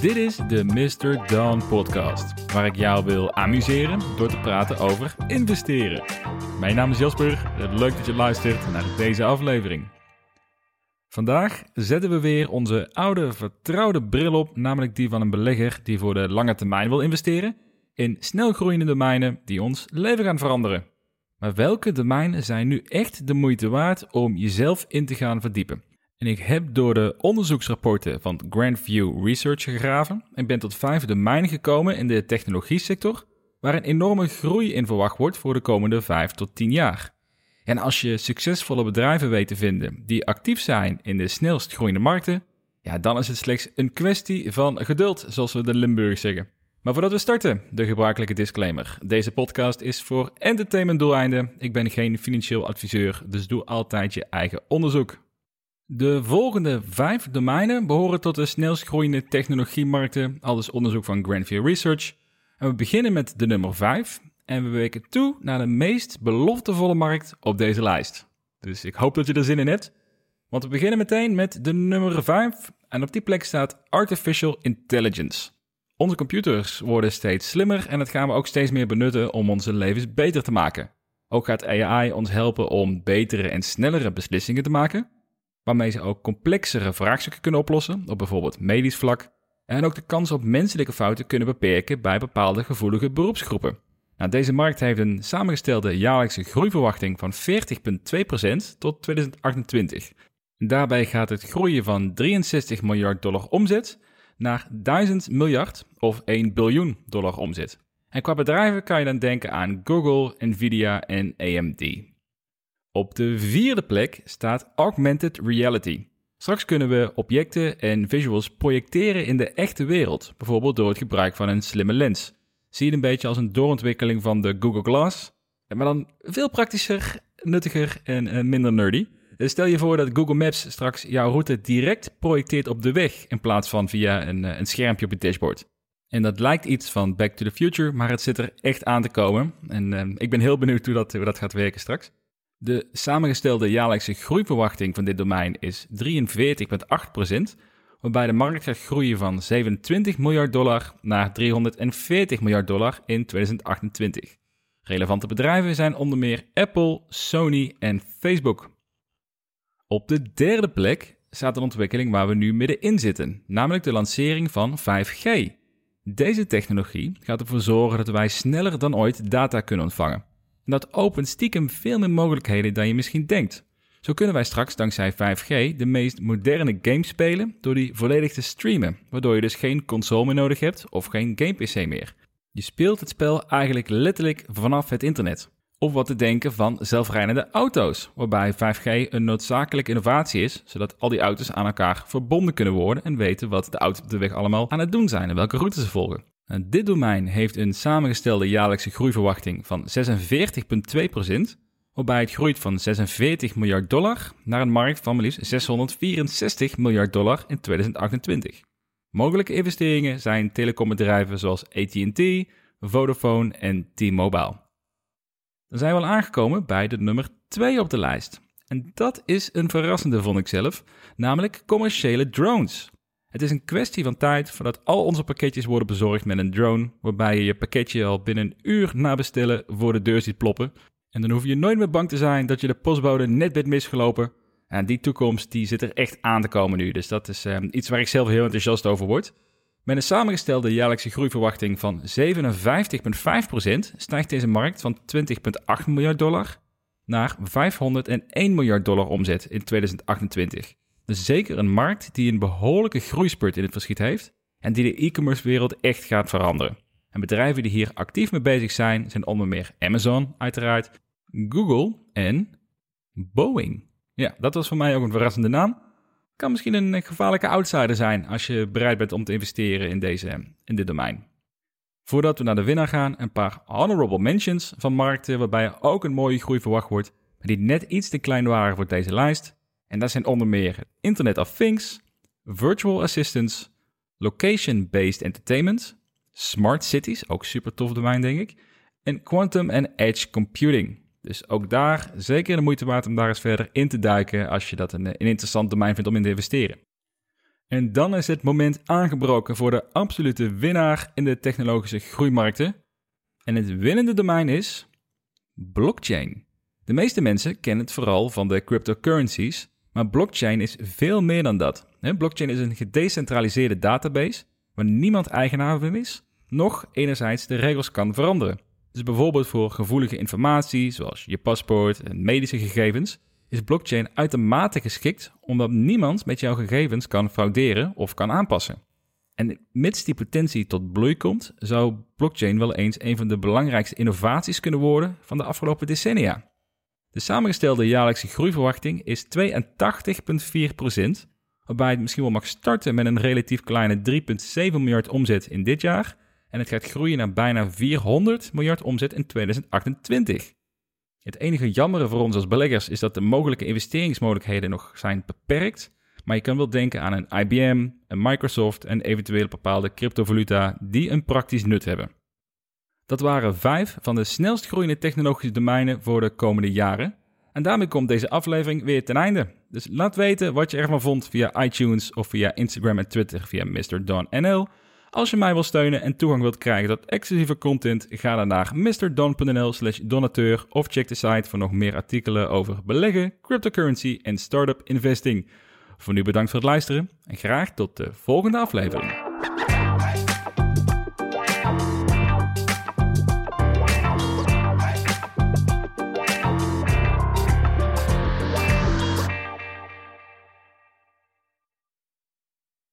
Dit is de Mr. Dawn podcast, waar ik jou wil amuseren door te praten over investeren. Mijn naam is Jasper, leuk dat je luistert naar deze aflevering. Vandaag zetten we weer onze oude vertrouwde bril op, namelijk die van een belegger die voor de lange termijn wil investeren in snelgroeiende domeinen die ons leven gaan veranderen. Maar welke domeinen zijn nu echt de moeite waard om jezelf in te gaan verdiepen? Ik heb door de onderzoeksrapporten van Grandview Research gegraven en ben tot vijf domeinen gekomen in de technologie sector, waar een enorme groei in verwacht wordt voor de komende 5 tot 10 jaar. En als je succesvolle bedrijven weet te vinden die actief zijn in de snelst groeiende markten, ja, dan is het slechts een kwestie van geduld, zoals we de Limburg zeggen. Maar voordat we starten, de gebruikelijke disclaimer. Deze podcast is voor entertainment doeleinden. Ik ben geen financieel adviseur, dus doe altijd je eigen onderzoek. De volgende vijf domeinen behoren tot de snelst groeiende technologiemarkten, al dus onderzoek van Grandview Research. En we beginnen met de nummer 5 en we weken toe naar de meest beloftevolle markt op deze lijst. Dus ik hoop dat je er zin in hebt. Want we beginnen meteen met de nummer 5 en op die plek staat Artificial Intelligence. Onze computers worden steeds slimmer en dat gaan we ook steeds meer benutten om onze levens beter te maken. Ook gaat AI ons helpen om betere en snellere beslissingen te maken, waarmee ze ook complexere vraagstukken kunnen oplossen, op bijvoorbeeld medisch vlak, en ook de kans op menselijke fouten kunnen beperken bij bepaalde gevoelige beroepsgroepen. Nou, deze markt heeft een samengestelde jaarlijkse groeiverwachting van 40,2% tot 2028. Daarbij gaat het groeien van 63 miljard dollar omzet naar 1000 miljard of 1 biljoen dollar omzet. En qua bedrijven kan je dan denken aan Google, Nvidia en AMD. Op de vierde plek staat augmented reality. Straks kunnen we objecten en visuals projecteren in de echte wereld, bijvoorbeeld door het gebruik van een slimme lens. Zie het een beetje als een doorontwikkeling van de Google Glass, maar dan veel praktischer, nuttiger en eh, minder nerdy. Dus stel je voor dat Google Maps straks jouw route direct projecteert op de weg in plaats van via een, eh, een schermpje op je dashboard. En dat lijkt iets van Back to the Future, maar het zit er echt aan te komen. En ik ben heel benieuwd hoe dat, hoe dat gaat werken straks. De samengestelde jaarlijkse groeiverwachting van dit domein is 43,8%, waarbij de markt gaat groeien van 27 miljard dollar naar 340 miljard dollar in 2028. Relevante bedrijven zijn onder meer Apple, Sony en Facebook. Op de derde plek staat een ontwikkeling waar we nu middenin zitten, namelijk de lancering van 5G. Deze technologie gaat ervoor zorgen dat wij sneller dan ooit data kunnen ontvangen. En dat opent stiekem veel meer mogelijkheden dan je misschien denkt. Zo kunnen wij straks dankzij 5G de meest moderne games spelen door die volledig te streamen, waardoor je dus geen console meer nodig hebt of geen game PC meer. Je speelt het spel eigenlijk letterlijk vanaf het internet. Of wat te denken van zelfrijdende auto's, waarbij 5G een noodzakelijke innovatie is, zodat al die auto's aan elkaar verbonden kunnen worden en weten wat de auto's op de weg allemaal aan het doen zijn en welke routes ze volgen. En dit domein heeft een samengestelde jaarlijkse groeiverwachting van 46,2%, waarbij het groeit van 46 miljard dollar naar een markt van maar liefst 664 miljard dollar in 2028. Mogelijke investeringen zijn telecombedrijven zoals AT&T, Vodafone en T-Mobile. Dan zijn we al aangekomen bij de nummer 2 op de lijst. En dat is een verrassende, vond ik zelf, namelijk commerciële drones. Het is een kwestie van tijd voordat al onze pakketjes worden bezorgd met een drone, waarbij je je pakketje al binnen een uur na bestellen voor de deur ziet ploppen. En dan hoef je nooit meer bang te zijn dat je de postbode net bent misgelopen. En die toekomst die zit er echt aan te komen nu, dus dat is eh, iets waar ik zelf heel enthousiast over word. Met een samengestelde jaarlijkse groeiverwachting van 57,5% stijgt deze markt van 20,8 miljard dollar naar 501 miljard dollar omzet in 2028. Dus zeker een markt die een behoorlijke groeispurt in het verschiet heeft en die de e-commerce wereld echt gaat veranderen. En bedrijven die hier actief mee bezig zijn, zijn onder meer Amazon uiteraard, Google en Boeing. Ja, dat was voor mij ook een verrassende naam kan misschien een gevaarlijke outsider zijn als je bereid bent om te investeren in, deze, in dit domein. Voordat we naar de winnaar gaan, een paar honorable mentions van markten waarbij ook een mooie groei verwacht wordt, maar die net iets te klein waren voor deze lijst. En dat zijn onder meer Internet of Things, Virtual Assistants, Location-Based Entertainment, Smart Cities, ook super tof domein denk ik, en Quantum and Edge Computing. Dus ook daar zeker de moeite waard om daar eens verder in te duiken als je dat een interessant domein vindt om in te investeren. En dan is het moment aangebroken voor de absolute winnaar in de technologische groeimarkten. En het winnende domein is blockchain. De meeste mensen kennen het vooral van de cryptocurrencies, maar blockchain is veel meer dan dat. Blockchain is een gedecentraliseerde database waar niemand eigenaar van is, nog enerzijds de regels kan veranderen. Dus bijvoorbeeld voor gevoelige informatie, zoals je paspoort en medische gegevens, is blockchain uitermate geschikt omdat niemand met jouw gegevens kan frauderen of kan aanpassen. En mits die potentie tot bloei komt, zou blockchain wel eens een van de belangrijkste innovaties kunnen worden van de afgelopen decennia. De samengestelde jaarlijkse groeiverwachting is 82,4%, waarbij het misschien wel mag starten met een relatief kleine 3,7 miljard omzet in dit jaar en het gaat groeien naar bijna 400 miljard omzet in 2028. Het enige jammere voor ons als beleggers is dat de mogelijke investeringsmogelijkheden nog zijn beperkt. Maar je kan wel denken aan een IBM, een Microsoft en eventueel bepaalde cryptovaluta die een praktisch nut hebben. Dat waren vijf van de snelst groeiende technologische domeinen voor de komende jaren. En daarmee komt deze aflevering weer ten einde. Dus laat weten wat je ervan vond via iTunes of via Instagram en Twitter via Mr. Don NL. Als je mij wil steunen en toegang wilt krijgen tot exclusieve content, ga dan naar mrdon.nl slash donateur of check de site voor nog meer artikelen over beleggen, cryptocurrency en startup investing. Voor nu bedankt voor het luisteren en graag tot de volgende aflevering.